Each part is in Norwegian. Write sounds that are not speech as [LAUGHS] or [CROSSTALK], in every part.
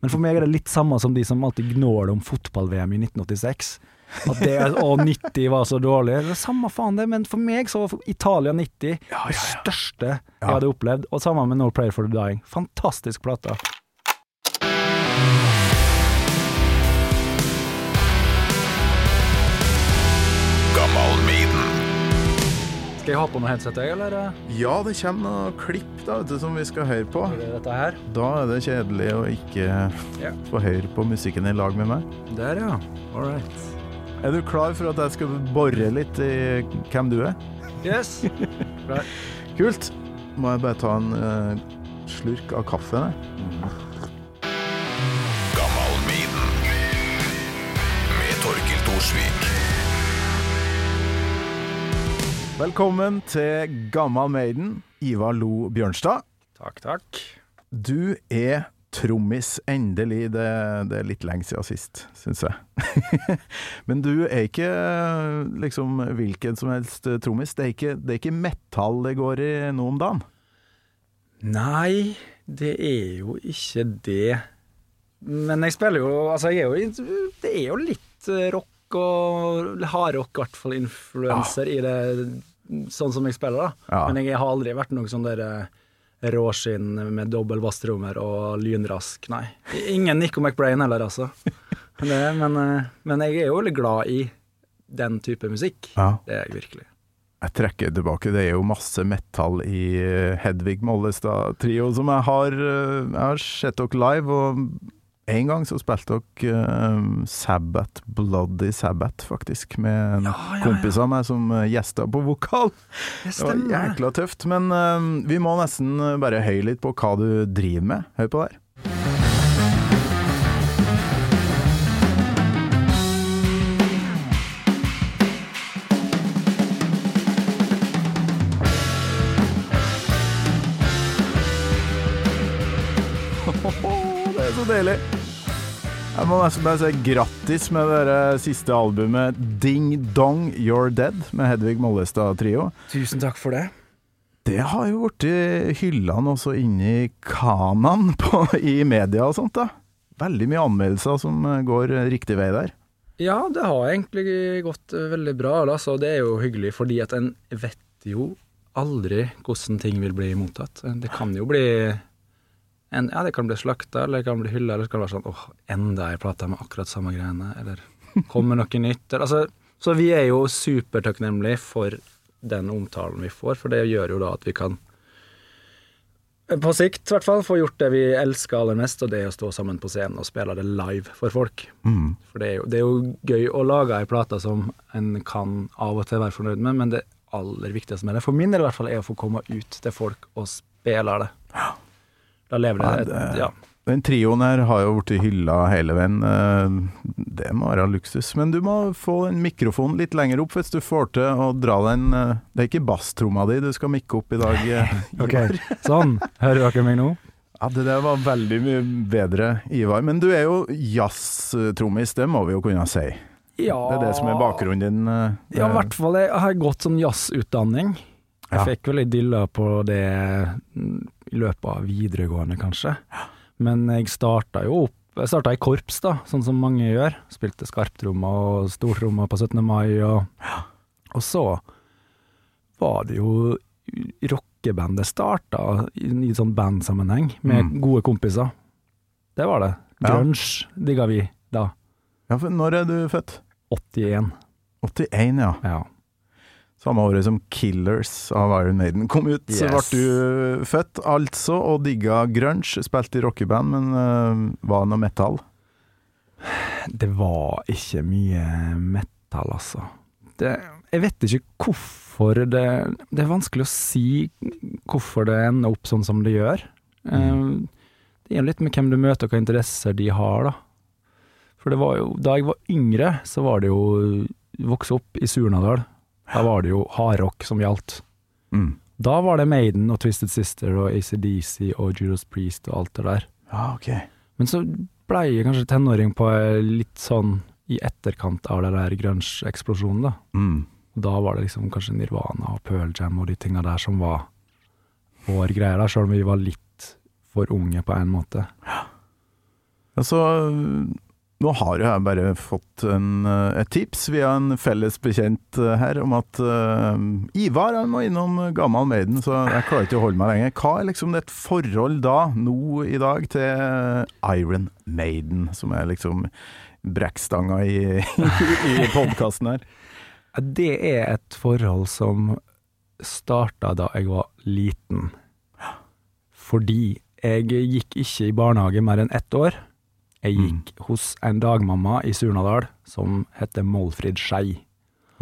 Men for meg er det litt samme som de som alltid gnåler om fotball-VM i 1986. At det å, 90 var så dårlig. Det er samme faen det, men for meg så var Italia 90 det største jeg hadde opplevd. Og sammen med No Prayer for the Dying. Fantastisk plate. Skal jeg ha på noe headset, jeg, eller er Ja, det kommer noen klipp da, vet du, som vi skal høre på. det dette her? Da er det kjedelig å ikke Ja. få høre på musikken i lag med meg. Der, ja. All right. Er du klar for at jeg skal bore litt i hvem du er? Yes. Klar. [LAUGHS] Kult. Må jeg bare ta en uh, slurk av kaffen jeg. Med Velkommen til Gammal Maiden, Ivar Lo Bjørnstad. Takk, takk. Du er trommis, endelig. Det, det er litt lenge siden sist, syns jeg. [LAUGHS] Men du er ikke liksom hvilken som helst trommis. Det er ikke, det er ikke metall det går i nå om dagen. Nei, det er jo ikke det. Men jeg spiller jo Altså, jeg er jo Det er jo litt eh, rock og hardrock, i hvert fall influenser i det, sånn som jeg spiller, da. Ja. Men jeg har aldri vært noe sånn der eh, råskinn med dobbel basstrommer og lynrask, nei. Ingen Nico McBrain heller, altså. [LAUGHS] Det, men, eh, men jeg er jo veldig glad i den type musikk. Ja. Det er jeg virkelig. Jeg trekker tilbake. Det er jo masse metall i eh, Hedvig Mollestad-trio som jeg har eh, Jeg har sett dere live, og en gang så spilte dere uh, Sabbath, Bloody Sabbath, faktisk, med en Ja, ja, ja. kompis av meg som gjesta på vokal. Det Det var jækla tøft, men uh, vi må nesten eh, bare høye litt på hva du driver med. Hør på det her. Jeg må nesten bare si grattis med det siste albumet Ding Dong You're Dead med Hedvig Mollestad Trio. Tusen takk for det. Det har jo blitt hyllene også inni kanaen [LAUGHS] på, i media og sånt, da. Veldig mye anmeldelser som eh, går riktig vei der. Ja, det har egentlig gått eh, veldig bra, altså. Det er jo hyggelig, fordi at en vet jo aldri hvordan ting vil bli mottatt. Det kan jo bli en, Ja, det kan bli slakta, eller det kan bli hylla, eller det kan være sånn åh, enda ei plate med akkurat samme greiene, eller kommer noe nytt. Altså, så vi er jo supertakknemlige for den omtalen vi får, for det gjør jo da at vi kan på sikt, i hvert fall, få gjort det vi elsker aller mest, og det er å stå sammen på scenen og spille det live for folk. Mm. For det er, jo, det er jo gøy å lage ei plate som en kan av og til være fornøyd med, men det aller viktigste med det, for min del i hvert fall, er å få komme ut til folk og spille det. Da lever det, Ja, et, ja. Den trioen her har jo blitt hylla hele veien. Eh, Det må være luksus. Men du må få en mikrofon litt lenger opp hvis du får til å dra den eh, Det er ikke basstromma di du skal mikke opp i dag. eh, [LAUGHS] Ok, sånn. Hører dere meg nå? Ja, Det der var veldig mye bedre, Ivar. Men du er jo jazztrommis, det må vi jo kunne si. Ja Det er det som er bakgrunnen din. Ja, i hvert fall. Jeg har gått sånn jazzutdanning. Jeg fikk vel dilla på det mm, i løpet av videregående, kanskje. Men jeg starta jo opp Jeg starta i korps, da, sånn som mange gjør. Spilte skarptrommer og stortrommer på 17. mai, og, og så var det jo rockebandet starta i, sånn bandsammenheng, med Mm. gode kompiser. Det var det. Grunge digga vi da. Ja, for når er du født? 81. 81, ja. Ja. Samme året som Killers av Iron Maiden kom ut, så ble du født altså, og digga grunge. Spilte i rockeband, men uh, var det noe metal? Det var ikke mye metal, altså. Det, jeg vet ikke hvorfor det Det er vanskelig å si hvorfor det ender opp sånn som det gjør. Eh, Det er litt med hvem du møter og hva interesser de har, da. For det var jo Da jeg var yngre, så var det jo Vokse opp i Surnadal. Da var det jo hardrock som gjaldt. Mm. Da var det Maiden og Twisted Sister og ACDC og Judas Priest og alt det der. Ja, ok. Men så blei jeg kanskje tenåring på litt sånn i etterkant av det der grunge-eksplosjonen, da. Mm. Da var det liksom kanskje Nirvana og Pearl Jam og de tinga der som var vår greie, da, sjøl om vi var litt for unge på en måte. Ja. Altså, nå har jeg bare fått en, eh, et tips via en felles bekjent eh, her om at uh, Ivar han må innom Gammal Maiden, så jeg klarer ikke å holde meg lenger. Hva er liksom et forhold da, nå i dag, til Iron Maiden, som er liksom brekkstanga i, [LAUGHS] i podkasten her? Det er et forhold som starta da jeg var liten. Fordi jeg gikk ikke i barnehage mer enn ett år. Jeg gikk hos en dagmamma i Surnadal som heter Målfrid Skei.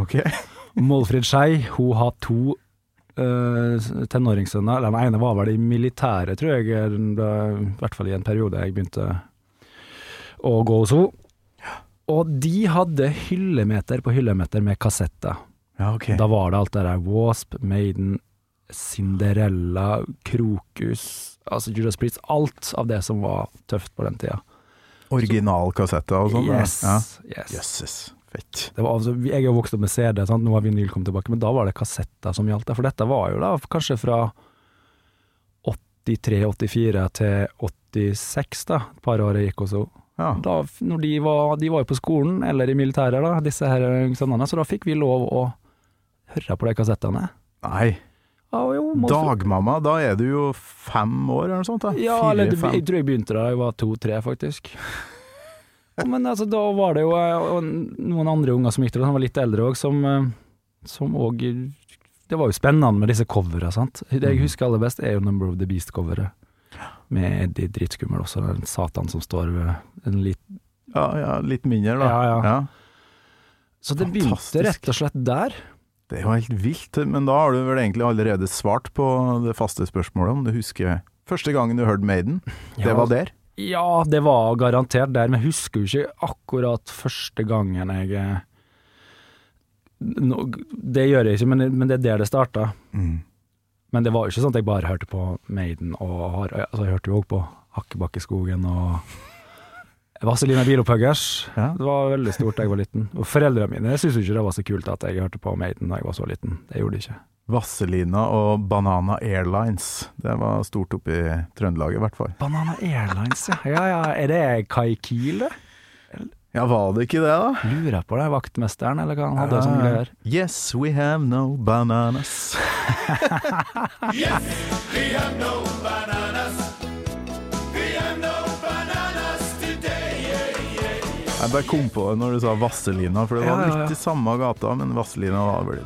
Okay. [LAUGHS] Målfrid Skei, hun har to uh, tenåringssønner. Den ene var vel i militæret, tror jeg, i hvert fall i en periode jeg begynte å gå hos henne. Og de hadde hyllemeter på hyllemeter med kassetter. Ja, okay. Da var det alt det der Wasp, Maiden, Cinderella, Krokus, altså Judas Priest. Alt av det som var tøft på den tida. Originalkassetter og sånn? Yes. Ja. yes. Jøsses, fett. Det var, altså, jeg er jo vokst opp med CD, sant? nå har vinyl kommet tilbake, men da var det kassetter som gjaldt. For dette var jo da kanskje fra 83-84 til 86, da, et par år jeg gikk hos henne. Ja. Da, når de var, de var jo på skolen, eller i militæret, da, disse her sønnene, så da fikk vi lov å høre på de kassettene. Nei, Ja, jo, dagmamma, da er du jo fem år eller noe sånt? da? Ja, eller Fire, fem. jeg tror jeg begynte da jeg var to-tre, faktisk. [LAUGHS] Men altså, da var det jo eh, noen andre unger som gikk der, han var litt eldre òg, som eh, som òg Det var jo spennende med disse covera, sant. Det jeg Mhm. husker aller best, er jo Number of the Beast-coveret. Med Eddie Drittskummel også, den satan som står ved en litt Ja, ja, litt mindre, da. Ja, ja. Så det begynte rett og slett der. Det er jo helt vilt, men da har du vel egentlig allerede svart på det faste spørsmålet, om du husker første gangen du hørte Maiden? Det Ja. var der? Ja, det var garantert der, men jeg husker jo ikke akkurat første gangen jeg no, Det gjør jeg ikke, men, men det er der det starta. Mm. Men det var jo ikke sånn at jeg bare hørte på Maiden og har, altså Jeg hørte jo òg på Hakkebakkeskogen og Vazelina Bilopphøggers. Ja. Det var veldig stort da jeg var liten. Og foreldrene mine syntes ikke det var så kult at jeg hørte på Maiden da jeg var så liten. Det gjorde de ikke. Vazelina og Banana Airlines. Det var stort oppe i Trøndelag i hvert fall. Banana Airlines, ja. Ja ja, er det Kai Kiel, det? Ja, var det ikke det, da? Lurer på det, vaktmesteren, eller hva han hadde som greier. Yes, we have no bananas. [LAUGHS] Jeg bare kom på det når du sa Vasselina, for det var Ja, ja, litt i samme gata, men Vasselina var vel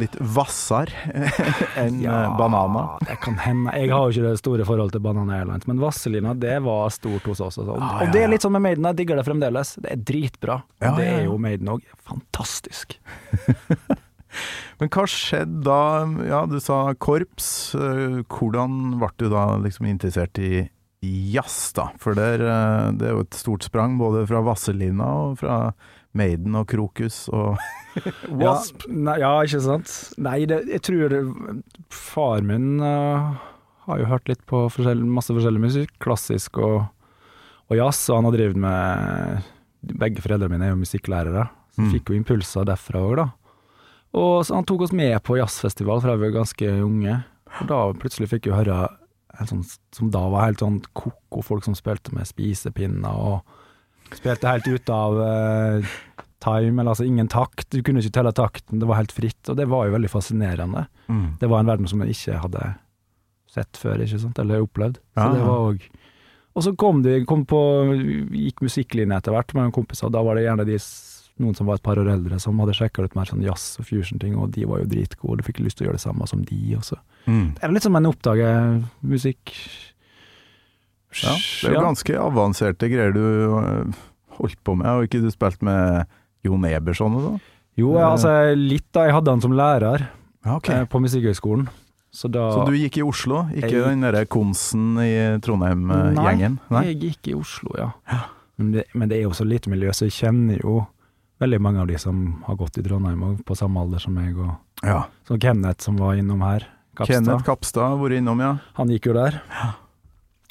litt hvassere [LAUGHS] enn ja, Banana. Det kan hende. Jeg har jo ikke det store forholdet til Banana Airlines, men Vasselina det var stort hos oss. Og. Ah, og det er litt sånn med Maiden, jeg digger det fremdeles. Det er dritbra. Det er jo Maiden òg. Fantastisk. [LAUGHS] Men hva skjedde da? Ja, du sa korps. Eh, Hvordan ble du da liksom interessert i jazz, da? For der, eh, det er jo et stort sprang, både fra Vasselina og fra Maiden og Krokus og [LAUGHS] Wasp. Ja, nei, ja, ikke sant. Nei, det, jeg tror det, far min uh, har jo hørt litt på forskjell, masse forskjellig musikk, klassisk og, og jazz, og han har drevet med Begge foreldrene mine er jo musikklærere, så Mm. fikk jo impulser derfra òg, da. Og så han tok oss med på jazzfestival fra vi var ganske unge, og da plutselig fikk vi høre sånn, som da var helt sånn ko-ko folk som spilte med spisepinner og spilte helt ut av eh, time, eller altså ingen takt. Du kunne ikke telle takten, det var helt fritt, og det var jo veldig fascinerende. Mm. Det var en verden som jeg ikke hadde sett før, ikke sant, eller opplevd. Så Ja, det var òg Og så kom de, kom på, gikk musikklinje etter hvert med noen kompiser, og da var det gjerne de, noen som var et par år eldre, som hadde sjekka ut mer sånn jazz og fusion-ting, og de var jo dritgode, du fikk lyst til å gjøre det samme som de, også. Mm. Det er litt som en oppdager musikk Ja, det er jo ganske avanserte greier du eh, holdt på med, og ikke du spilt med Jon Eberson og sånn? Jo, jeg, altså litt da. Jeg hadde han som lærer okay. eh, på Musikkhøgskolen. Så da Så du gikk i Oslo, ikke Jeg- den derre Konsen i Trondheim-gjengen? Nei, jeg gikk i Oslo, ja. Men det, men det er jo så lite miljø, så jeg kjenner jo veldig mange av de som har gått i Trondheim og på samme alder som meg. Og, Ja. så Kenneth som var innom her, Kapstad, Kenneth Kapstad har vært innom, ja. han gikk jo der.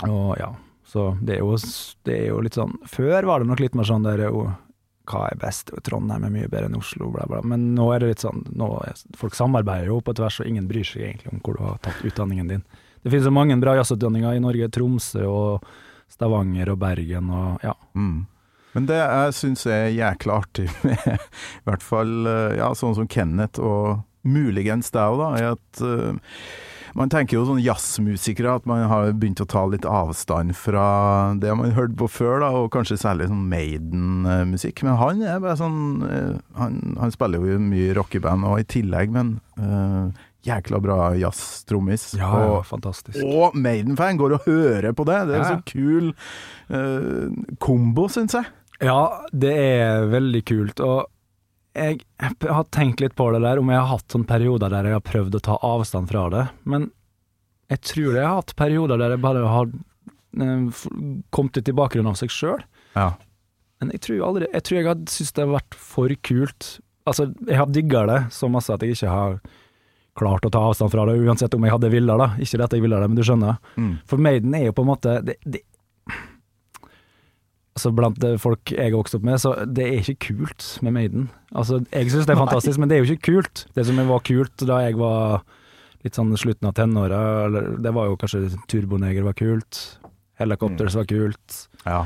Og ja, så det er, jo, det er jo litt sånn Før var det nok litt mer sånn der jo, hva er best, Trondheim er mye bedre enn Oslo, bla, bla. Men nå er det litt sånn er, Folk samarbeider jo på tvers, og ingen bryr seg egentlig om hvor du har tatt utdanningen din. Det finnes jo mange bra jazzutdanninger i Norge, Tromsø og Stavanger og Bergen og ja. Mm. Men det jeg syns er jækla artig [LAUGHS] med i hvert fall eh, ja, sånn som Kenneth og muligens deg òg, da, er at uh, man tenker jo sånn jazzmusikere at man har begynt å ta litt avstand fra det man hørte på før, da, og kanskje særlig sånn Maiden-musikk. Men han er bare sånn eh, han, han spiller jo mye rockeband og i tillegg, men uh, jækla bra jazztrommis. Ja, og, ja, fantastisk. og Maiden-fan går og hører på det. Det er en ja. så kul uh, kombo, syns jeg. Ja, det er veldig kult. Og jeg, har tenkt litt på det der, om jeg har hatt sånne perioder der jeg har prøvd å ta avstand fra det. Men jeg tror jeg har hatt perioder der jeg bare har eh, kommet litt i bakgrunnen av seg sjøl. Ja. Men jeg tror aldri Jeg tror jeg hadde syntes det har vært for kult. Altså, jeg har digga det så masse at jeg ikke har klart å ta avstand fra det, uansett om jeg hadde villa, da. Ikke det at jeg ville det, men du skjønner. Mm. For Maiden er jo på en måte det, det, Altså Blant det folk jeg har vokst opp med, så det er ikke kult med Maiden. Altså Jeg syns det er fantastisk, men det er jo ikke kult. Det som var kult da jeg var litt sånn slutten av tenåra, det var jo kanskje Turboneger var kult. Helicopters var kult. ja.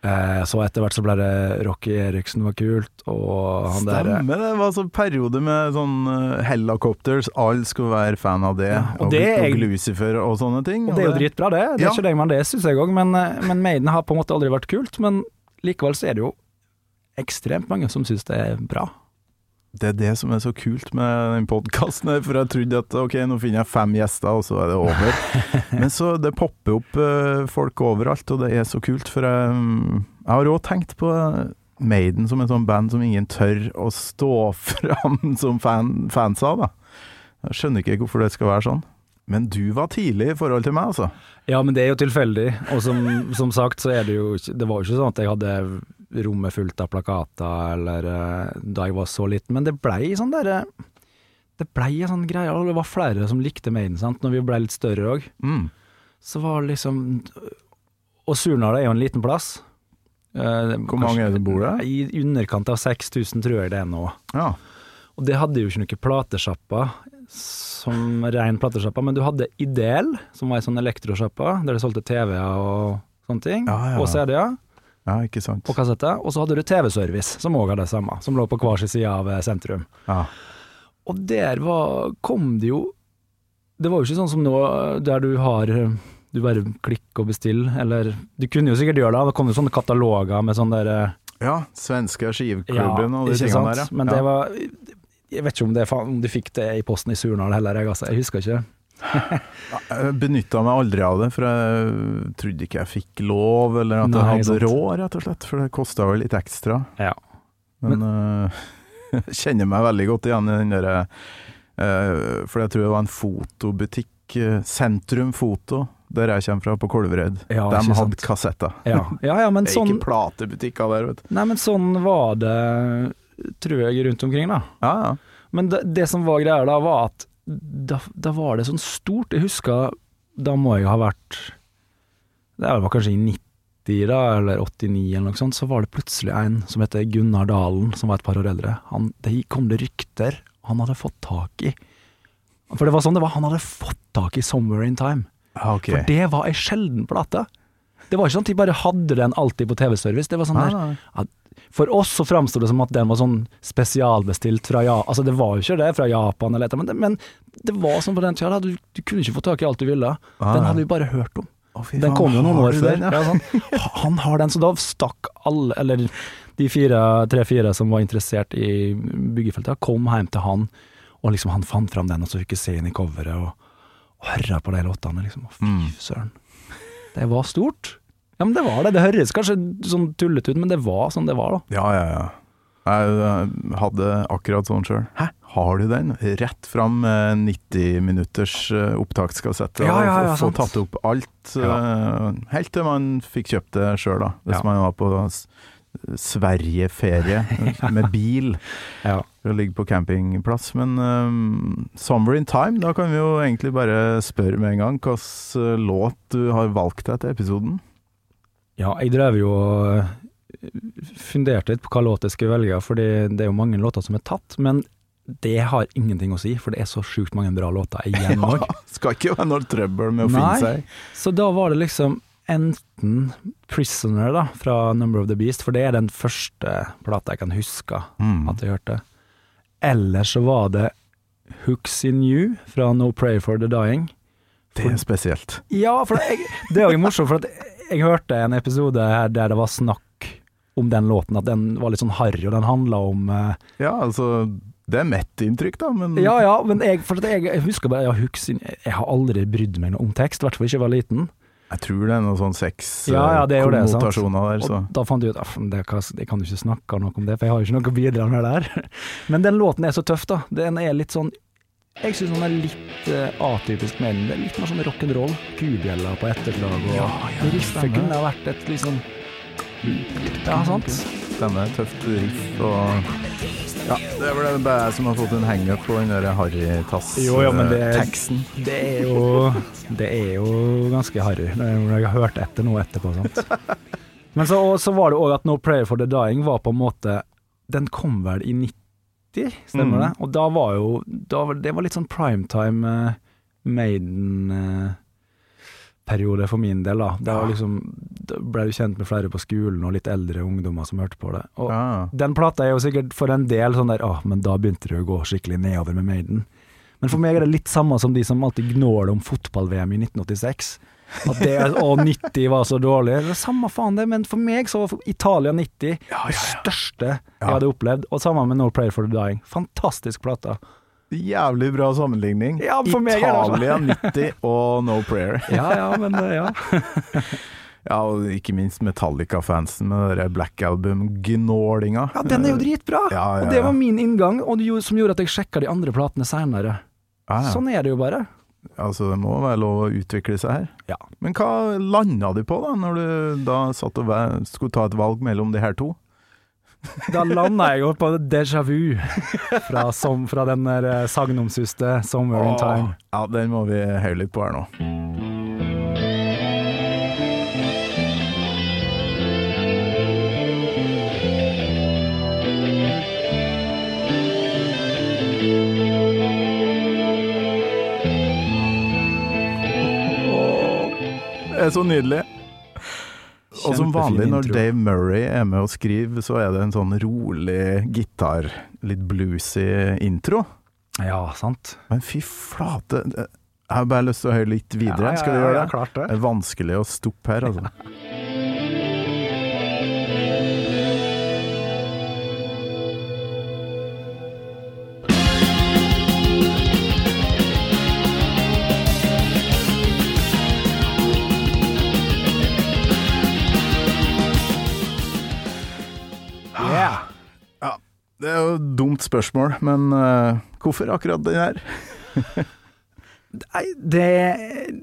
Eh, så etter hvert så ble det Rocky Eriksen var kult, og han der Stemmer, det var sånn periode med sånn uh, helicopters, alle skulle være fan av det. Ja, og og, det og, og Lucifer og sånne ting. Og det er jo dritbra, det. Det er Ja. ikke det, man det syns jeg òg. Men, eh, men Maiden har på en måte aldri vært kult. Men likevel så er det jo ekstremt mange som syns det er bra. Det er det som er så kult med den podkasten, for jeg trodde at ok, nå finner jeg fem gjester, og så er det over. [LAUGHS] Men så det popper opp eh, folk overalt, og det er så kult, for jeg, mm, jeg har òg tenkt på Maiden som et sånt band som ingen tør å stå [LAUGHS] fram som fan, fans av, da. Jeg skjønner ikke hvorfor det skal være sånn. Men du var tidlig i forhold til meg, altså. Ja, men det er jo tilfeldig. Og som, som sagt så er det jo ikke Det var jo ikke sånn at jeg hadde rommet fullt av plakater eller eh, da jeg var så liten, men det blei sånn derre Det blei en sånn greie, og det var flere som likte Maiden, sant, når vi blei litt større òg. Mm. Så var det liksom Og Surnadal er jo en liten plass. Eh, Hvor mange er det bor der? I underkant av 6000, tror jeg det er nå. Ja. Og det hadde jo ikke noen platesjappa som ren platesjappa, men du hadde Idel, som var ei sånn elektrosjappa, der de solgte TV-er og sånne ting. Ja, ja. Og CD-er, ja, ikke sant. og kassetter. Og så hadde du TV-service, som òg hadde det samme, som lå på hver sin side av eh, sentrum. Ja. Og der var, kom det jo Det var jo ikke sånn som nå, der du har Du bare klikker og bestiller, eller Du kunne jo sikkert gjøre det, det kom jo sånne kataloger med sånn der eh, ja, svenske skivklubben og de tingene der, ja. Men ja. det var Jeg vet ikke om, det, om du fikk det i posten i Surnadal heller, jeg, altså. Jeg husker ikke. Jeg benytta meg aldri av det, for jeg trodde ikke jeg fikk lov, eller at Nei, jeg hadde sant. råd, rett og slett. For det kosta vel litt ekstra. Ja. Men øh, [LAUGHS] jeg kjenner meg veldig godt igjen i den derre uh, For jeg tror det var en fotobutikk, øh, Sentrum Foto, der jeg kommer fra, på Kolvereid. Ja, De hadde kassetter. Ja, ja, ja men [LAUGHS] Det er sånn ikke platebutikker der, vet du. Nei, men sånn var det, tror jeg, rundt omkring, da. Ja, ja. Men det, det som var greia da, var at da, da var det sånn stort. Jeg husker Da må jeg ha vært Det var kanskje i 90 da, eller 89 eller noe sånt, så var det plutselig en som heter Gunnar Dalen, som var et par år eldre. Han, det kom det rykter han hadde fått tak i. For det var sånn det var, han hadde fått tak i 'Somewhere in Time'. Okay. For det var ei sjelden plate. Det var ikke sånn at de bare hadde den alltid på TV-service. Det var sånn der nei. For oss så framsto det som at den var sånn spesialbestilt fra Japan Altså, det var jo ikke det fra Japan eller et eller annet, men det, var sånn på den tida. Du, du kunne ikke få tak i alt du ville. Ah, Den hadde vi bare hørt om. Oh, fy Den kom jo noen år før. ja? Ja, sånn. Han har den, så da stakk alle, eller de fire, tre-fire som var interessert i byggefeltet, kom hjem til han, og liksom han fant fram den, og så fikk jeg se inn i coveret og, og høre på de låtene, liksom. Fy Mm. søren. Det var stort. Ja, men det var det. Det høres kanskje sånn tullete ut, men det var sånn det var, da. Ja, ja, ja. Jeg øh, hadde akkurat sånn sjøl. Har du den? Rett fram 90 minutters øh, opptakskassette. Ja, ja, ja, og få tatt opp alt. Ja. Helt til man fikk kjøpt det sjøl, da. Hvis Ja. man var på Sverige-ferie [LAUGHS] med bil. Ja. For å ligge på campingplass. Men um, 'Summer in Time', da kan vi jo egentlig bare spørre med en gang hvilken låt du har valgt deg til episoden. Ja, jeg drev jo og funderte litt på hva låt jeg skulle velge, for det er jo mange låter som er tatt, men det har ingenting å si, for det er så sjukt mange bra låter igjen [LAUGHS] òg. Skal ikke være noe trøbbel med å Nei. finne seg. Så da var det liksom enten 'Prisoner' da, fra 'Number of the Beast', for det er den første plata jeg kan huske Mm. at jeg hørte. Eller så var det 'Hooks in You' fra 'No Pray for the Dying'. Det er spesielt. Ja, for jeg, det er jo morsomt, for at jeg hørte en episode her der det var snakk om den låten, at den var litt sånn harry, og den handla om uh, Ja, altså Det er mitt inntrykk, da, men Ja ja, men jeg, jeg, jeg husker bare Hooks Jeg har aldri brydd meg noe om tekst, i hvert fall ikke jeg var liten. jeg tror det er noen sånn sex Ja, ja, det er jo det, der, så Og da fant jeg ut at jeg kan jo ikke snakke noe om det, for jeg har jo ikke noe å bidra med der. [LAUGHS] Men den låten er så tøff, da. Den er litt sånn Jeg syns han er litt eh, atypisk med den. Det er litt mer sånn rock'n'roll. Kubjeller på etterklag, og Ja, ja, riffet kunne ha vært et liksom Ja, sant? Stemmer. Tøft riff og Ja, det er vel bare jeg som har fått en hangup på den Harry-tass-teksten. Jo, ja, men det- Det er jo Det er jo ganske harry, jeg har hørt etter noe etterpå, sant. [LAUGHS] Men så, så var det òg at No Prayer for the Dying var på en måte Den kom vel i 90, stemmer Mm. det? Og da var jo da var, Det var litt sånn primetime uh, Maiden-periode for min del, da. Da, ja. liksom, da ble du kjent med flere på skolen, og litt eldre ungdommer som hørte på det. Og Ja. den plata er jo sikkert for en del sånn der Åh, men da begynte det å gå skikkelig nedover med Maiden. Men for meg er det litt samme som de som alltid gnåler om fotball-VM i 1986. At det å, 90 var så dårlig. Det er samme faen det, men for meg så var Italia 90 det største jeg hadde opplevd. Og sammen med No Prayer for the Dying. Fantastisk plate. Jævlig bra sammenligning. Ja, altså. Italia 90 og No Prayer. [LAUGHS] Ja ja, men eh, ja. [LAUGHS] Ja, og ikke minst Metallica-fansen med det Black Album-gnålinga. Ja, den er jo dritbra! Ja, ja, Og det var min inngang, og som gjorde at jeg sjekka de andre platene seinere. Ja, ja. Sånn er det jo bare. Altså, det må være lov å utvikle seg her. Ja. Men hva landa du på, da, når du da satt og skulle ta et valg mellom de her to? [LAUGHS] Da landa jeg jo på déjà vu fra, som, fra den der eh, sagnomsuste 'Somewhere in Time'. Ja, den må vi høre litt på her nå. Er så nydelig. Og som vanlig når intro. Dave Murray er med og skriver, så er det en sånn rolig gitar, litt bluesy intro. Ja, sant. Men fy flate, jeg har bare lyst til å høre litt videre. Skal vi gjøre det? klart Det er vanskelig å stoppe her, altså. [LAUGHS] jo et dumt spørsmål, men uh, hvorfor akkurat den her? Nei, det,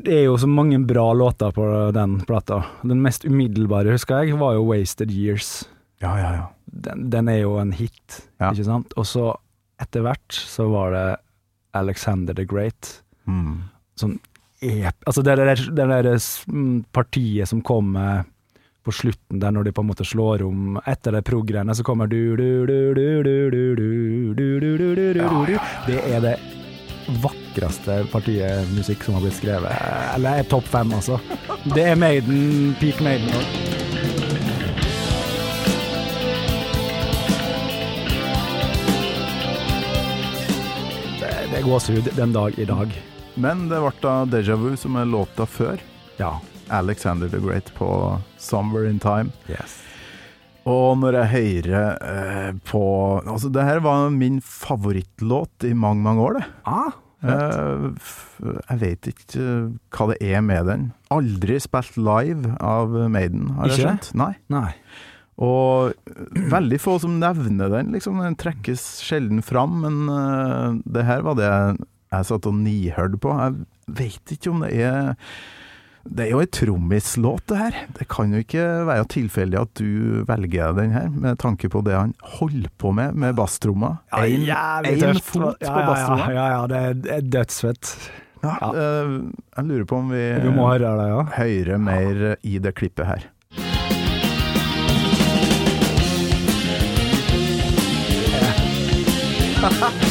det er jo så mange bra låter på den plata. Den mest umiddelbare, husker jeg, var jo 'Wasted Years'. Ja, ja, ja. Den, den er jo en hit, Ja. ikke sant? Og så, etter hvert, så var det Alexander the Great. Mm. Sånn ep... Altså det der, det der mm, partiet som kommer på slutten der, når de på en måte slår om Etter det prog-greiene, så kommer du du du du du du du du du du du Det er det vakreste partiet musikk som har blitt skrevet. Eller er topp fem, altså. Det er Maiden, peak Maiden. Det, det er gåsehud den dag i dag. Men det ble da Deja Vu som er låta før. Ja. Alexander the Great på 'Somewhere in Time'. Yes. Og når jeg hører eh, på Altså, det her var min favorittlåt i mange, mange år, det. Ah. Eh, jeg vet ikke eh, hva det er med den. Aldri spilt live av Maiden, har jeg skjønt. Nei. Nei. Og veldig få som nevner den, liksom. Den trekkes sjelden fram, men eh, det her var det jeg, jeg satt og nihørte på. Jeg vet ikke om det er Det er jo ei trommislåt, det her. Det kan jo ikke være tilfeldig at du velger den her, med tanke på det han holder på med med basstromma. Ja, en tøft. fot ja, på ja, basstromma. Ja, ja, det er, det er dødsfett. Ja, Ja. eh, jeg lurer på om vi høre det, ja. hører mer i det klippet her. When [LAUGHS]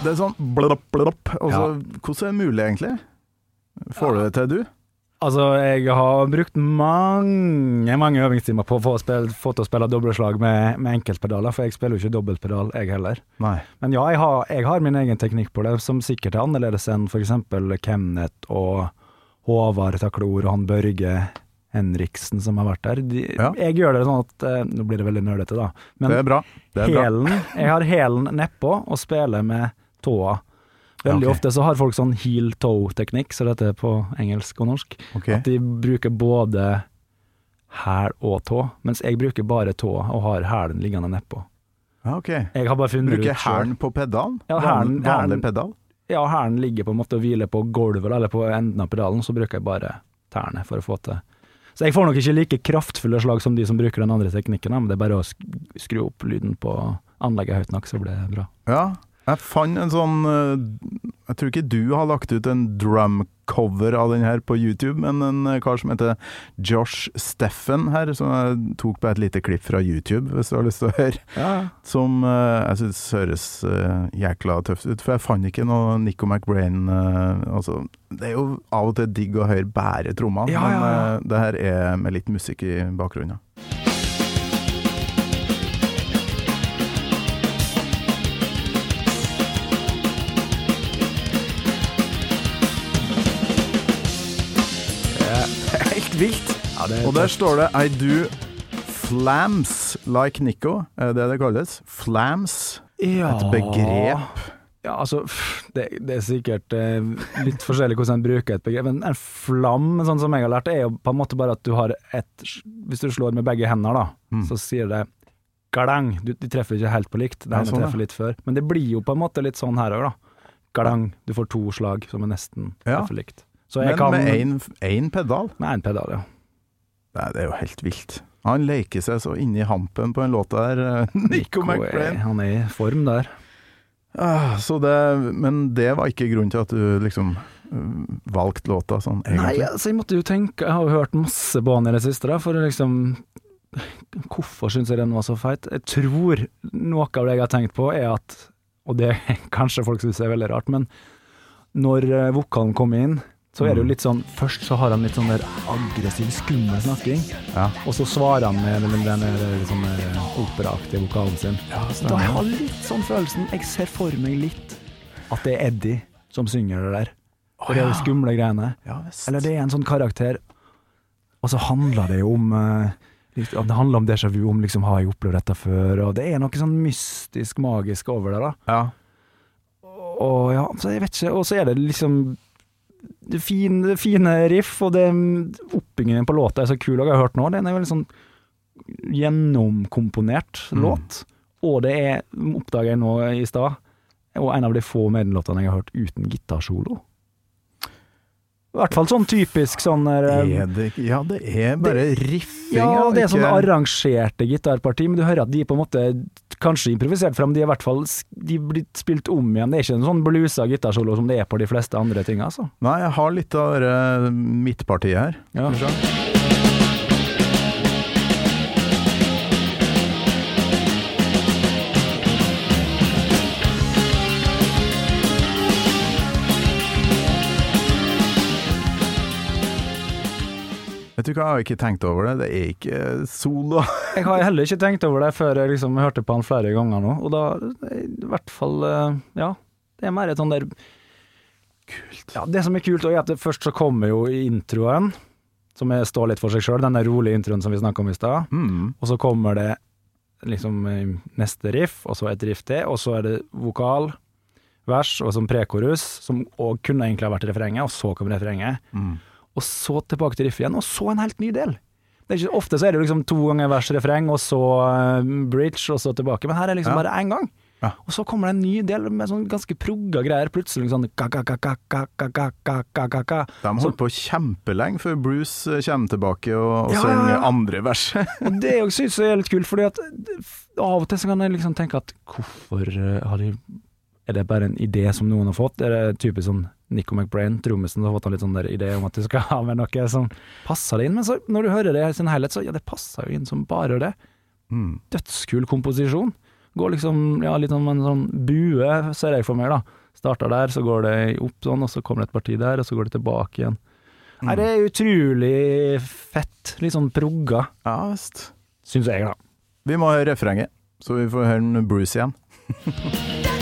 Det er sånn blopp. Og så, Hvordan er det mulig, egentlig? Får du det til, du? Altså, jeg har brukt mange mange øvingstimer på å få, spille, få til å spille dobbeltslag med, med enkeltpedaler, for jeg spiller jo ikke dobbeltpedal, jeg heller. Nei. Men ja, jeg har, jeg har min egen teknikk på det, som sikkert er annerledes enn f.eks. Kemnet og Håvard Taklor og han Børge Henriksen som har vært der. De, Ja. Jeg gjør det sånn at eh, Nå blir det veldig nølete, da. Men det er bra. Det er bra. Jeg har hælen nedpå og spiller med tåa. Veldig okay. ofte så har folk sånn heel toe-teknikk, så dette er på engelsk og norsk. Okay. At de bruker både hæl og tå, mens jeg bruker bare tåa og har hælen liggende nedpå. Ja, ok. Jeg har bare funnet Bruker hælen på pedalen? Ja, herlen hælen- Vanlig pedal? Ja, hælen ligger på en måte og hviler på gulvet eller på enden av pedalen, så bruker jeg bare tærne for å få til. Så jeg får nok ikke like kraftfulle slag som de som bruker den andre teknikken, men det er bare å skru opp lyden på anlegget høyt nok, så blir det bra. Ja. Jeg fant en sånn eh, Jeg tror ikke du har lagt ut en drum-cover av den her på YouTube, men en eh, kar som heter Josh Steffen her, som jeg tok på et lite klipp fra YouTube, hvis du har lyst til å høre. Ja, Som eh, jeg syns høres jækla tøft ut, for jeg fant ikke noe Nico McBrain altså, Det er jo av og til digg å høre bare trommene, Ja, ja, men det her er med litt musikk i bakgrunnen. Helt vilt! Ja, det er Og der står det I do flams like Nico, er det det kalles? Flams? ja. Et begrep. Ja, altså, det, det er sikkert eh, litt forskjellig hvordan en bruker et begrep, men en flam, sånn som jeg har lært, er jo på en måte bare at du har et Hvis du slår med begge hender, da, Mm. så sier det galang. Du, de treffer ikke helt på likt, det ene sånn, treffer litt før. Men det blir jo på en måte litt sånn her òg, da. Galang. Du får to slag som er nesten Ja. treffer likt. Men kan med én pedal? Med én pedal, ja. Nei, det er jo helt vilt. Han leker seg så inni hampen på en låt der. eh, [LAUGHS] Nico er, McBrain. han er i form der. Ah, så det, men det var ikke grunnen til at du liksom uh, valgte låta sånn, Nei, altså jeg måtte jo tenke Jeg har jo hørt masse på han i det siste, da, for liksom Hvorfor syns jeg den var så feit? Jeg tror noe av det jeg har tenkt på, er at Og det [LAUGHS] kanskje folk syns er veldig rart, men når eh, vokalen kommer inn, så er det jo Mm. litt sånn Først så har han litt sånn der aggressiv, skummel snakking, Ja. og så svarer han med den, den, der operaaktige vokalen sin. Da jeg har litt sånn følelsen Jeg ser for meg litt at det er Eddie som synger det der. For det er de skumle greiene. Ja. Eller det er en sånn karakter, og så handler det jo om eh, Det handler om déjà vu, om liksom har jeg opplevd dette før, og det er noe sånn mystisk, magisk over det, da. Ja. Og ja, så jeg vet ikke, og så er det liksom fine, fine riff, og det oppbyggingen på låta er så kul, og jeg har hørt nå, den er veldig sånn gjennomkomponert Mm. låt, og det er, oppdager jeg nå i stad, og en av de få Maiden-låtene jeg har hørt uten gitarsolo. I hvert fall sånn typisk sånn der, Er det, ja, det er bare riffing. Ja, det er sånne arrangerte gitarparti, men du hører at de på en måte kanskje improvisert frem, de er i hvert fall de blir spilt om igjen. Det er ikke en sånn blusa gitarsolo som det er på de fleste andre ting, altså. Nei, jeg har litt av det eh, midtpartiet her. Ja. Vet du hva, jeg har ikke tenkt over det. Det er ikke solo. [LAUGHS] Jeg har heller ikke tenkt over det før jeg liksom hørte på han flere ganger nå, og da i hvert fall eh, Ja, det er mer et sånn der Kult. Ja, det som er kult, er at det først så kommer jo introen, som er, står litt for seg sjøl, denne rolige introen som vi snakka om i stad. Mm. Og så kommer det liksom eh, neste riff, og så et riff til, og så er det vokal, vers og som prekorus, som òg kunne egentlig ha vært refrenget, og så kommer refrenget. Mm og så tilbake til riffet igjen, og så en helt ny del. Ikke, ofte så er det liksom to ganger vers-refreng, og så eh, bridge, og så tilbake. Men her er det liksom ja. bare én gang. Ja. Og så kommer det en ny del med sånn ganske progga greier, plutselig liksom sånn ka, ka, ka, De holdt sånn. på kjempelenge før Bruce eh, kommer tilbake og, og ja, synger andre verset. [LAUGHS] og det jeg er litt kult, fordi at av og til så kan jeg liksom tenke at hvorfor eh, har de er det bare en idé som noen har fått? Er det typisk sånn Nico McBrain, trommisen, har fått en litt sånn der idé om at du skal [LAUGHS] ha med noe som passer det inn? Men så, når du hører det i sin helhet, så ja, det passer jo inn som bare det. Mm. Dødskul komposisjon. Går liksom ja, litt som en sånn bue, ser jeg for meg, da. Starter der, så går det opp sånn, og så kommer det et parti der, og så går det tilbake igjen. Nei, det er utrolig fett. Litt sånn progga, Ja visst. syns jeg, da. Vi må høre refrenget, så vi får høre Bruce igjen. [LAUGHS]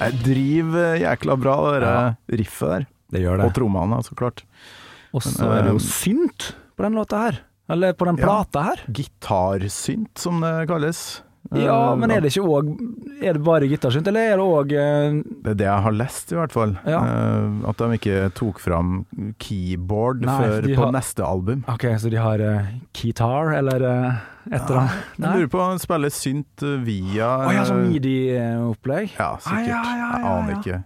Jeg driver jækla bra, det der riffet der. Det gjør Og trommene, så klart. Og så er det jo eh, synt på den låta her. Eller på den plata her. Gitarsynt, som det kalles. Ja, Eh, men er det ikke òg Er det bare gitarsynt, eller er det òg Det er det jeg har lest, i hvert fall. Ja. Eh, at de ikke tok fram keyboard Nei, før på har- neste album. Ok, så de har uh, keytar, eller uh, et eller annet? Jeg lurer på om de spiller synt eh, via Å ja, sånn eh, midi-opplegg? Ja, sikkert. Ah, ja, ja, Jeg aner ikke.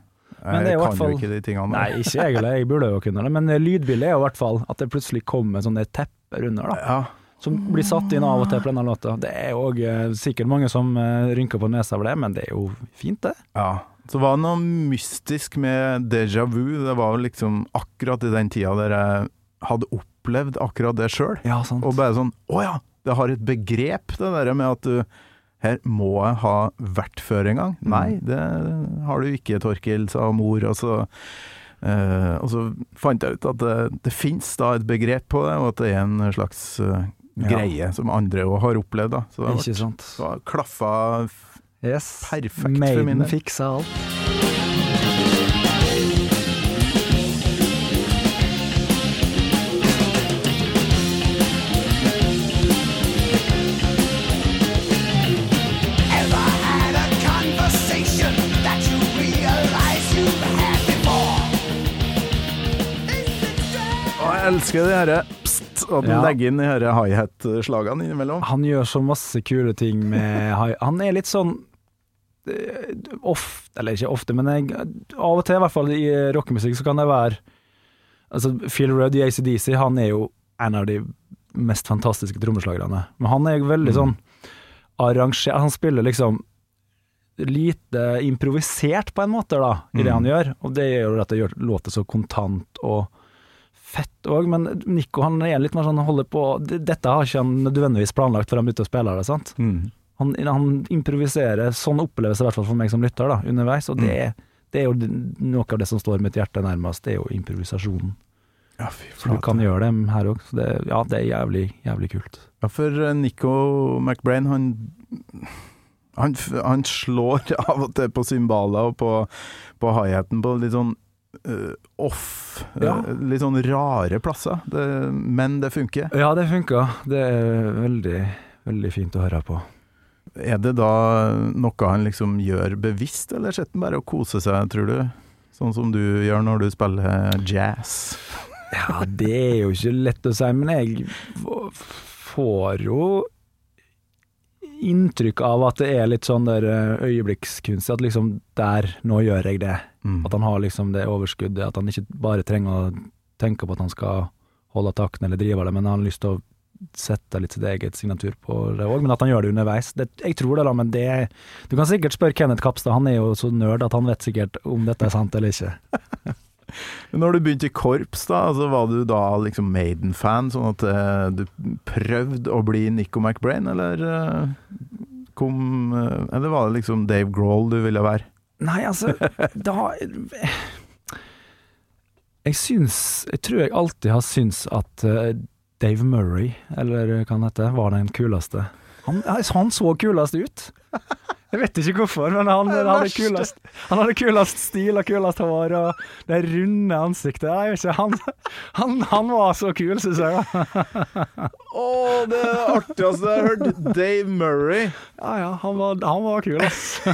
Men det Jeg kan fall- jo ikke de tingene. Nei, ikke jeg heller, jeg burde jo kunne det. Men eh, lydbildet er jo i hvert fall at det plutselig kommer sånne tepper under, da. Ja, Som blir satt inn av og til på denne låta. Det er jo uh, sikkert mange som uh, rynker på nesa over det, men det er jo fint, det. ja. Så var det noe mystisk med déjà vu. Det var jo liksom akkurat i den tida der jeg hadde opplevd akkurat det sjøl. Ja, sant. Og bare sånn Å ja, det har et begrep, det der med at du her må jeg ha vært før en gang. Mm. Nei, det har du ikke, Torkil, sa mor. Og så, eh, og så fant jeg ut at det, det fins da et begrep på det, og at det er en slags eh, Ja. greie som andre òg har opplevd. da Så det Ikke har sant. Var klaffa Yes. perfekt for min Maiden del. fiksa alt. Ever had a conversation that you realize you've had before? Og jeg elsker det herre at Ja. legger inn de high-hat-slagene innimellom. Han gjør så masse kule ting med high Han er litt sånn eh, Ofte, eller ikke ofte, men jeg, av og til, i hvert fall i rockemusikk, så kan det være Altså, Phil Rudd i ACDC, han er jo en av de mest fantastiske trommeslagerne. Men han er veldig Mm. sånn arrangert Han spiller liksom lite improvisert, på en måte, da, i det Mm. han gjør. Og det gjør at det gjør låter så kontant og fett òg. Men Nico han er litt mer sånn holder på Dette har ikke han nødvendigvis planlagt før han begynte å spille det. sant? Mm. Han, han improviserer, sånn oppleves det i hvert fall for meg som lytter, da, underveis. Og det, det er jo noe av det som står mitt hjerte nærmest, det er jo improvisasjonen. Ja, Så du kan gjøre det her òg. Ja, det er jævlig, jævlig kult. Ja, for eh, Nico McBrain, han, han, han slår [LAUGHS] av og til på cymbaler og på, på high-haten på litt sånn off, eh, Ja. litt sånn rare plasser. Det, men det funker. Ja, det funka. Det er veldig, veldig fint å høre på. Er det da noe han liksom gjør bevisst, eller sitter han bare og koser seg, tror du? Sånn som du gjør når du spiller jazz. Ja, det er jo ikke lett å si, men jeg får jo inntrykk av at det er litt sånn der eh, øyeblikkskunst. At liksom der, nå gjør jeg det. Mm. At han har liksom det overskuddet. At han ikke bare trenger å tenke på at han skal holde takten eller drive det, men han har lyst til å sette litt sitt eget signatur på det òg. Men at han gjør det underveis. Det, jeg tror det, da, men det Du kan sikkert spørre Kenneth Kapstad, han er jo så nerd at han vet sikkert om dette er sant eller ikke. [LAUGHS] Når du begynte i korps, da, altså var du da liksom Maiden-fan, sånn at uh, du prøvde å bli Nico McBrain, eller uh, kom uh, Eller var det liksom Dave Grohl du ville være? Nei, altså Da Jeg syns Jeg tror jeg alltid har syntes at Dave Murray, eller hva han heter, var den kuleste. Han, han så kulest ut. Jeg vet ikke hvorfor, men han, er hadde kulest Han hadde kulest stil og kulest hår og det runde ansiktet. Jeg vet ikke, han, han, han var så kul, syns jeg. Å, det det artigste jeg har hørt! Dave Murray. Ja ja, han var, han var kul, ass.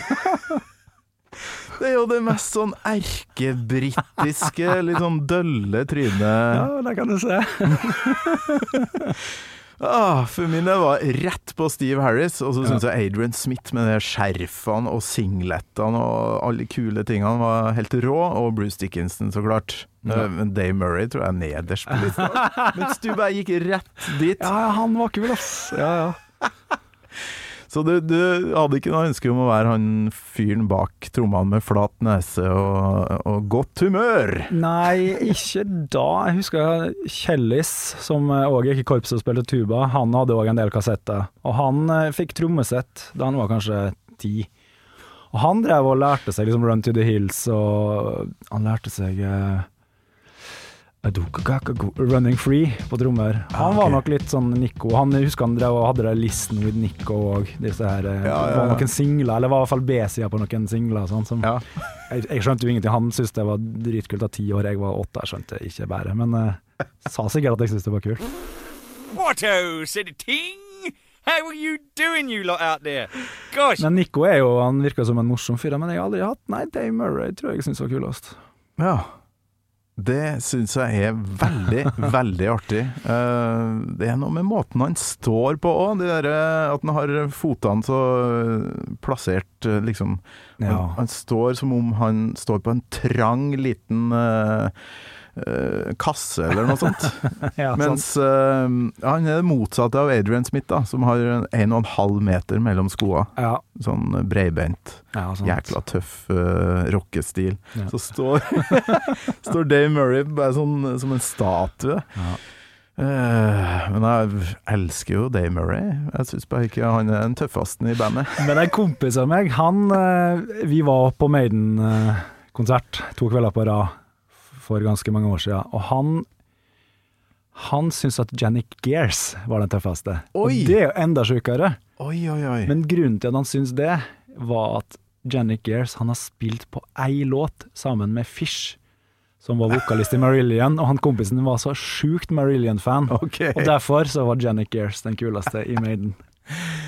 Det er jo det mest sånn erkebritiske, litt sånn dølle trynet. Ja, det kan du se. [LAUGHS] Ah, for min var rett på Steve Harris, og så syns jeg Adrian Smith med de skjerfene og singletene og alle kule tingene var helt rå, og Bruce Dickinson, så klart. Ja. Eh, Men Dave Murray tror jeg er nederst på lista. [LAUGHS] Mens du bare gikk rett dit. Ja, ja, han var kul, ass. Ja, ja. Så du, du hadde ikke noe ønske om å være han fyren bak trommene med flat nese og, og godt humør? Nei, ikke da. Jeg husker Kjellis, som òg gikk i korpset og spilte tuba. Han hadde òg en del kassetter. Og han eh, fikk trommesett da han var kanskje ti. Og han drev og lærte seg liksom Run to the Hills, og han lærte seg eh, Running Free på trommer. Han Ah, var nok litt sånn Nico. Han husker han drev og hadde det Listen with Nico og Disse her ja, Ja, ja, Det var noen singler, eller var i hvert fall B-sida på noen singler. Sånn, som, Ja. jeg, jeg skjønte jo ingenting. Han syntes det var dritkult av ti år, jeg var åtte. Jeg skjønte ikke bare, men eh, sa sikkert at jeg syntes det var kult. Watto, said ting. How are you doing, you lot out there? Gosh, Men Nico er jo, han virker som en morsom fyr, men jeg har aldri hatt Nei, Dave Murray tror jeg syns var kulest. Ja. Det syns jeg er veldig, [LAUGHS] veldig artig. Eh, det er noe med måten han står på òg. At han har fotene så eh, plassert, eh, liksom. Han, Ja. han står som om han står på en trang, liten eh, eh, kasse eller noe sånt. [LAUGHS] ja Mens uh, han er det motsatte av Adrian Smith, da, som har en og en halv meter mellom skoa. Ja, Sånn breibeint. ja. Jækla tøff uh, rockestil. Så står, [LAUGHS] står Dave Murray bare sånn som en statue. Ja. Eh, men jeg elsker jo Dave Murray. Jeg syns bare ikke han er den tøffeste i bandet. [LAUGHS] Men en kompis av meg, han eh, Vi var på Maiden-konsert to kvelder på rad for ganske mange år siden, og han han syntes at Janik Gears var den tøffeste. Oi! Og det er jo enda sjukere. Men grunnen til at han syntes det, var at Janik Gears han har spilt på ei låt sammen med Fish, som var vokalist i Marillion, og han kompisen var så sjukt Marillion-fan. Okay. Og derfor så var Janik Gears den kuleste i Maiden.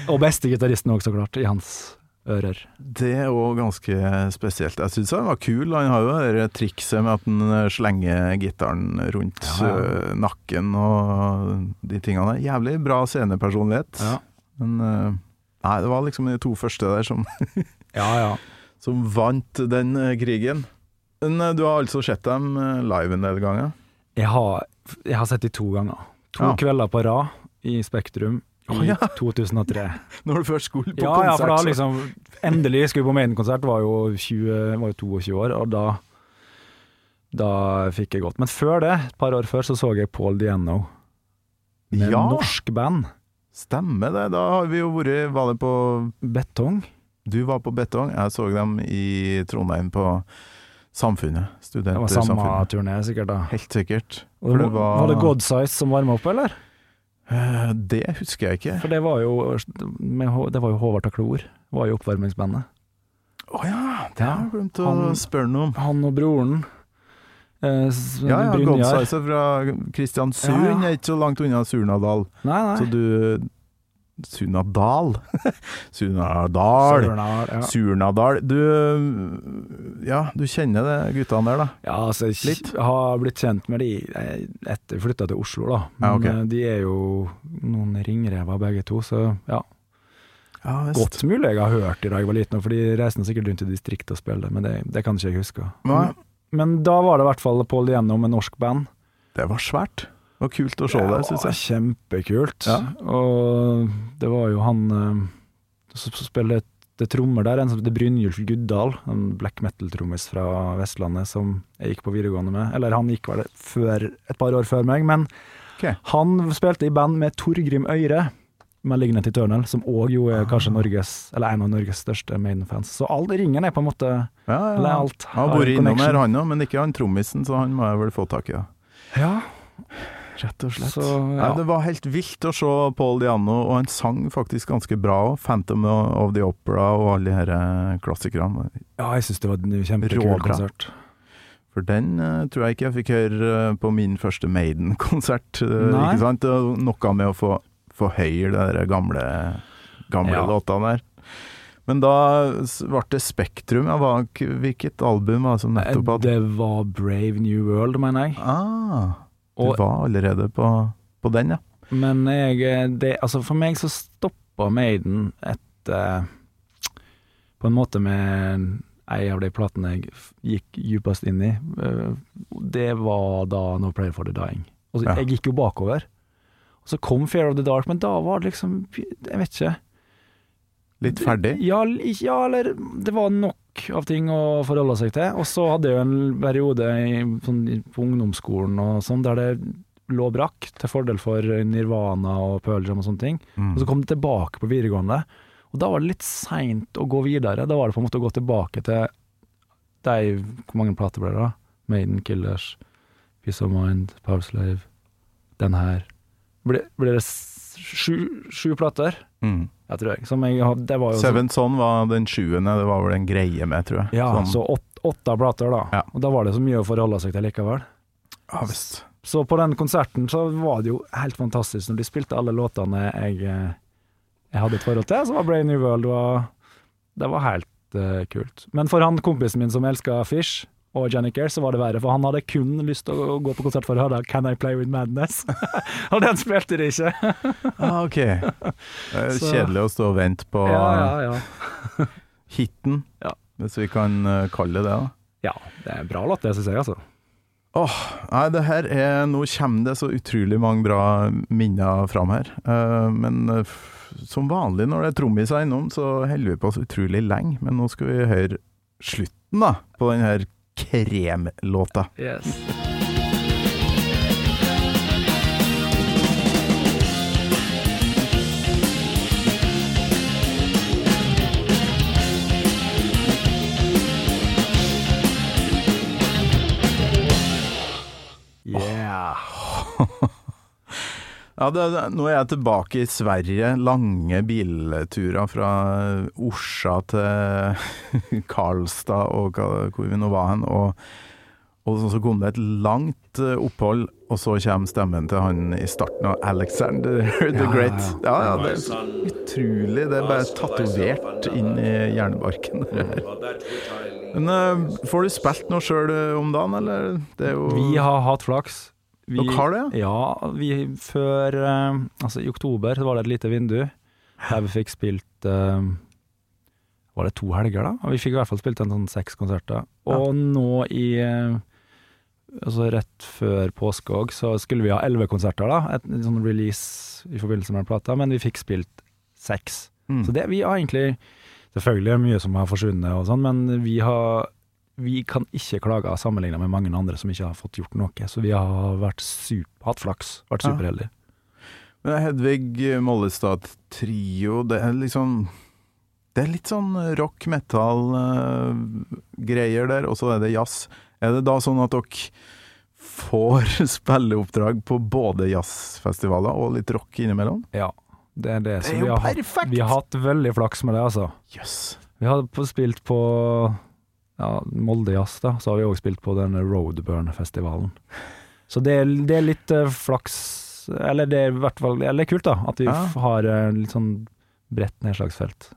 Og beste gitaristen òg, så klart, i hans ører. Det er òg ganske spesielt. Jeg syns han var kul. Han har jo det trikset med at han slenger gitaren rundt Ja, ja. øh, nakken og de tingene. Jævlig bra scenepersonlighet. Ja, Men øh, nei, det var liksom de to første der som, [LAUGHS] ja. ja. som vant den øh, krigen. Men du har altså sett dem live en del ganger? Jeg, har, jeg har sett dem to ganger. To kvelder på rad i Spektrum i oh, ja. [LAUGHS] 2003. Når du først skulle på Ja, konsert? ja, for da liksom Endelig skulle jeg på Maiden-konsert, var jo 20, var jo 22 år, og da Da fikk jeg gått. Men før det, et par år før, så så jeg Paul Diano med Ja. norsk band. Stemmer det. Da har vi jo vært Var det på Betong. Du var på Betong. Jeg så dem i Trondheim på Samfunnet. Det var samme turné, sikkert. da Helt sikkert. Det det var, var- det Godsize som varma opp, eller? Eh, Det husker jeg ikke. For det var jo Det var jo Håvard Taklor, var jo oppvarmingsbandet. Å ja, det har jeg glemt å Han- spørre noe om. Han og broren. Eh, Ja, ja, Brynjar. Fra Kristiansund Ja, ja. er ikke så langt unna Surnadal. Nei, nei. Så du Surnadal? [LAUGHS] Surnadal. Sørnadal, ja. Surnadal. Du Ja, du kjenner det guttene der, da? Ja, altså, jeg Litt. har blitt kjent med de eh, etter jeg flytta til Oslo, da. Men Ja, ok. eh, de er jo noen ringrever begge to, så ja. Ja, Godt mulig jeg har hørt de da jeg var liten, for de reiste sikkert rundt i distriktet og spilte, men det, det kan ikke jeg huske. Men, Men da var det i hvert fall Pål igjennom med norsk band. det var svært. Det var kult å se det det, syns jeg. kjempekult. Ja. Og det var jo han eh, som spiller det trommer der, en som heter Brynjulf Guddal, en black metal-trommis fra Vestlandet som jeg gikk på videregående med. Eller han gikk vel før, et par år før meg, men okay. han spilte i band med Torgrim Øyre. Malignant Eternal, som òg jo er kanskje Norges Eller en av Norges største Maiden-fans. Så all ringen er på en måte Ja, ja, ja. alt. Han har vært innom her, han òg, men ikke han trommisen, så han må jeg vel få tak i. Ja. Ja, Rett og slett. Så, ja. ja. det var helt vilt å se Paul Diano, og han sang faktisk ganske bra òg. 'Phantom of the Opera' og alle her eh, klassikerne. ja jeg syns det var en kjempekul konsert. For den uh, tror jeg ikke jeg fikk høre uh, på min første Maiden-konsert. Uh, Nei. ikke sant? Noe med å få, få høre de der gamle, gamle Ja. låtene der. Men da ble det Spektrum. Ja, hvilket album var det som nettopp hadde Det var Brave New World, mener jeg. Ah, du var allerede på, på den, ja. men jeg det, Altså, for meg så stoppa Maiden etter På en måte med ei av de platene jeg gikk djupest inn i. Eh, Det var da No Prayer for the Dying. Altså, Ja. Jeg gikk jo bakover. Og så kom Fear of the Dark, men da var det liksom Jeg vet ikke. Litt ferdig? Ja, ja, eller det var nok av ting å forholde seg til. Og så hadde jeg jo en periode i, sånn, på ungdomsskolen og sånn, der det lå brakk, til fordel for Nirvana og Pearl Jam og sånne ting. Mm. Og så kom det tilbake på videregående, og da var det litt seint å gå videre. Da var det på en måte å gå tilbake til de Hvor mange plater ble det, da? Maiden Killers, Peace of Mind, Power Slave, den her. Ble det sju, sju plater? Mm. Jeg tror jeg. Som jeg det var jo Seven Son var den sjuende, det var vel en greie med, tror jeg. Ja, Sånn- så åt, åtte plater, da. Ja. Og da var det så mye å forholde seg til likevel. ja visst. Så på den konserten så var det jo helt fantastisk når de spilte alle låtene jeg, eh, jeg hadde et forhold til. Så var Brave New World var, Det var helt uh, kult. Men for han kompisen min som elska Fish og Janik Air, så var det verre, for han hadde kun lyst til å gå på konsert for å høre Can I Play With Madness? [LAUGHS] og den spilte de ikke. Ah, ok. [LAUGHS] Det er kjedelig å stå og vente på ja, ja, ja. [LAUGHS] hiten, Ja. hvis vi kan eh, kalle det det. da. Ja, det er en bra låt, det syns jeg, altså. Åh, nei, det her er Nå kommer det så utrolig mange bra minner fram her. Uh, men f- som vanlig når det er trommiser innom, så holder vi på så utrolig lenge. Men nå skal vi høre slutten da, på den her kremlåta. Yes. Ja, det, det, nå er jeg tilbake i Sverige. Lange bilturer fra Orsa til [LAUGHS] Karlstad og hvor vi nå var hen. Og, og så, så kom det et langt eh, opphold, og så kommer stemmen til han i starten av Alexander [LAUGHS] the Ja, Great. ja. Ja, det er så utrolig. Det er bare tatovert inn i hjernebarken. det. Men eh, får du spilt noe sjøl om dagen, eller? Det er jo Vi har hatt flaks. Vi, Dere har det, ja? vi før eh, Altså, i oktober så var det et lite vindu der vi fikk spilt uh, Var det to helger, da? Vi fikk i hvert fall spilt en sånn seks konserter. Og nå i eh, Altså rett før påske òg, så skulle vi ha elleve konserter, da. Et, en sånn release i forbindelse med den plata, men vi fikk spilt seks. Mm. Så det, vi har egentlig Selvfølgelig er det mye som har forsvunnet og sånn, men vi har vi kan ikke klage sammenlignet med mange andre som ikke har fått gjort noe. Så vi har vært super, hatt flaks, vært Ja. superheldige. Men Hedvig Mollestad Trio, det er liksom Det er litt sånn rock, metal-greier der, og så er det jazz. Er det da sånn at dere får [LAUGHS] spilleoppdrag på både jazzfestivaler og litt rock innimellom? Ja, det er det. Det er jo vi har, perfekt! vi har hatt veldig flaks med det, altså. Jøss. Vi har spilt på ja, Molde Jazz, da. Så har vi òg spilt på denne Roadburn-festivalen. Så det er, det er litt uh, flaks Eller det er i hvert fall Eller er kult, da. At vi Ja. har uh, litt sånn bredt nedslagsfelt.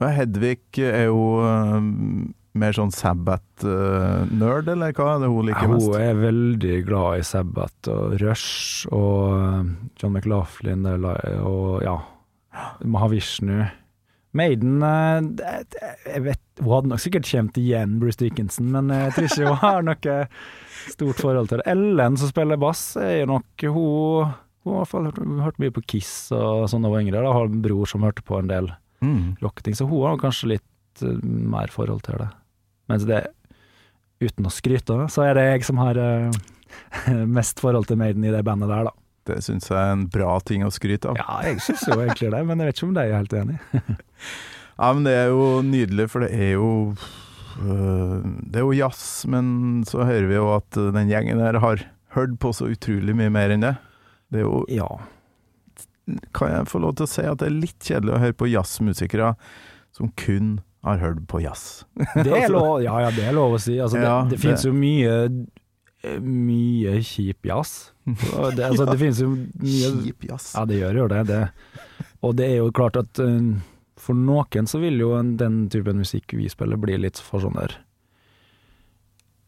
Ja, Hedvig er jo uh, mer sånn Sabbat-nerd, eller hva er det hun liker mest? Hun er veldig glad i Sabbat og Rush og John McLaughlin og ja, Mahavishnu. Maiden eh, jeg vet, Hun hadde nok sikkert kjent igjen Bruce Dickinson, men jeg tror ikke hun har noe stort forhold til det. Ellen som spiller bass, er jo nok Hun hun har i hvert fall hørt, hørt mye på Kiss og sånn da hun var yngre. Da har en bror som hørte på en del Mm. rocketing, så hun har kanskje litt eh, mer forhold til det. Mens det, uten å skryte, så er det jeg som har eh, [LAUGHS] mest forhold til Maiden i det bandet der, da. Det syns jeg er en bra ting å skryte av. Ja, jeg syns jo egentlig det, men jeg vet ikke om de er helt enig. [LAUGHS] Ja, men det er jo nydelig, for det er jo øh, Det er jo jazz, men så hører vi jo at den gjengen der har hørt på så utrolig mye mer enn det. Det er jo Ja. Kan jeg få lov til å si at det er litt kjedelig å høre på jazzmusikere som kun har hørt på jazz? Det er [LAUGHS] lov, ja, ja, det er lov å si. Altså, Ja, det, det finnes jo mye mye kjip jazz. Det, altså, det [LAUGHS] finnes jo mye Kjip jazz. Ja, det gjør jo det. det. Og det er jo klart at uh, for noen så vil jo den typen musikk vi spiller, bli litt for sånn der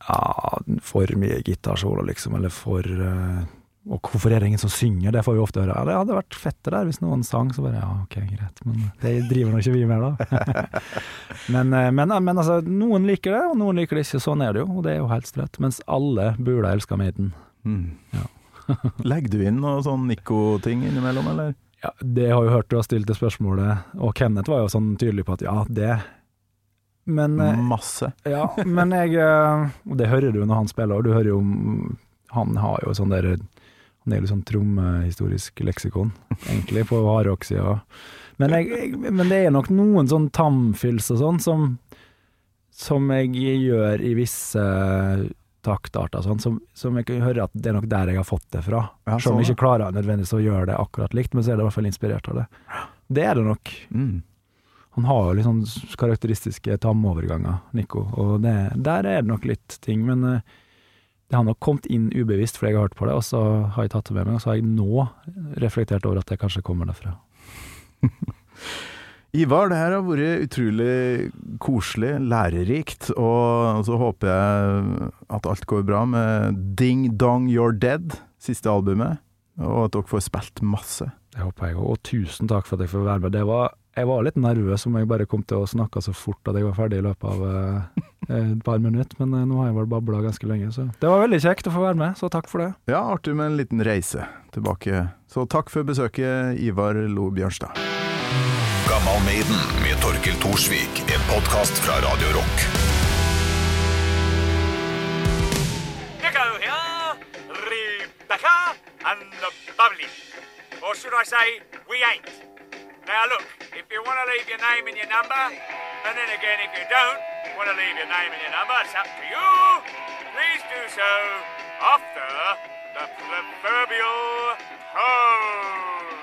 Ja, for mye gitarsolo, liksom, eller for eh, Og hvorfor er det ingen som synger? Det får vi ofte høre. Ja, det hadde vært fett det der hvis noen sang, så bare ja, ok, greit. Men det driver nå ikke vi med, da. [LAUGHS] men, eh, men, men altså, noen liker det, og noen liker det ikke. Sånn er det jo, og det er jo helt strøtt. Mens alle burde elske Maiden. Mm. Ja. [LAUGHS] Legger du inn noe sånn Nico-ting innimellom, eller? Ja, det har jo hørt du har stilt det spørsmålet, og Kenneth var jo sånn tydelig på at ja, det. Men, eh, Masse. ja, men jeg eh, Og det hører du når han spiller, og du hører jo Han har jo sånn der Han er jo litt sånn trommehistorisk leksikon, egentlig, på hardrock-sida. Men, jeg, men det er nok noen sånn tamfils og sånn som Som jeg gjør i visse taktarter, sånn, som, som jeg høre at det er nok der jeg har fått det fra. Ja, Selv om sånn, jeg ikke klarer nødvendigvis å gjøre det akkurat likt, men så er det i hvert fall inspirert av det. Det er det nok. Mm. Han har jo litt sånn karakteristiske tamoverganger, Nico, og det, der er det nok litt ting, men eh, det har nok kommet inn ubevisst fordi jeg har hørt på det, og så har jeg tatt det med meg, og så har jeg nå reflektert over at det kanskje kommer derfra. [LAUGHS] Ivar, det her har vært utrolig koselig, lærerikt, og så håper jeg at alt går bra med Ding Dong You're Dead, siste albumet, og at dere får spilt masse. Det håper jeg, og tusen takk for at jeg får være med. Det var, jeg var litt nervøs om jeg bare kom til å snakke så fort at jeg var ferdig i løpet av eh, et par minutter, men eh, nå har jeg vel babla ganske lenge, så det var veldig kjekt å få være med, så takk for det. Ja, artig med en liten reise tilbake. Så takk for besøket, Ivar Lo Bjørnstad. Gammal Maiden med Torkel Thorsvik. En podkast fra Radio Rock. Nico here, Rebecca, and the bubbly. Or should I say, we ain't. Now look, if you want to leave your name and your number, and then again if you don't want to leave your name and your number, it's up to you. Please do so after the proverbial tone.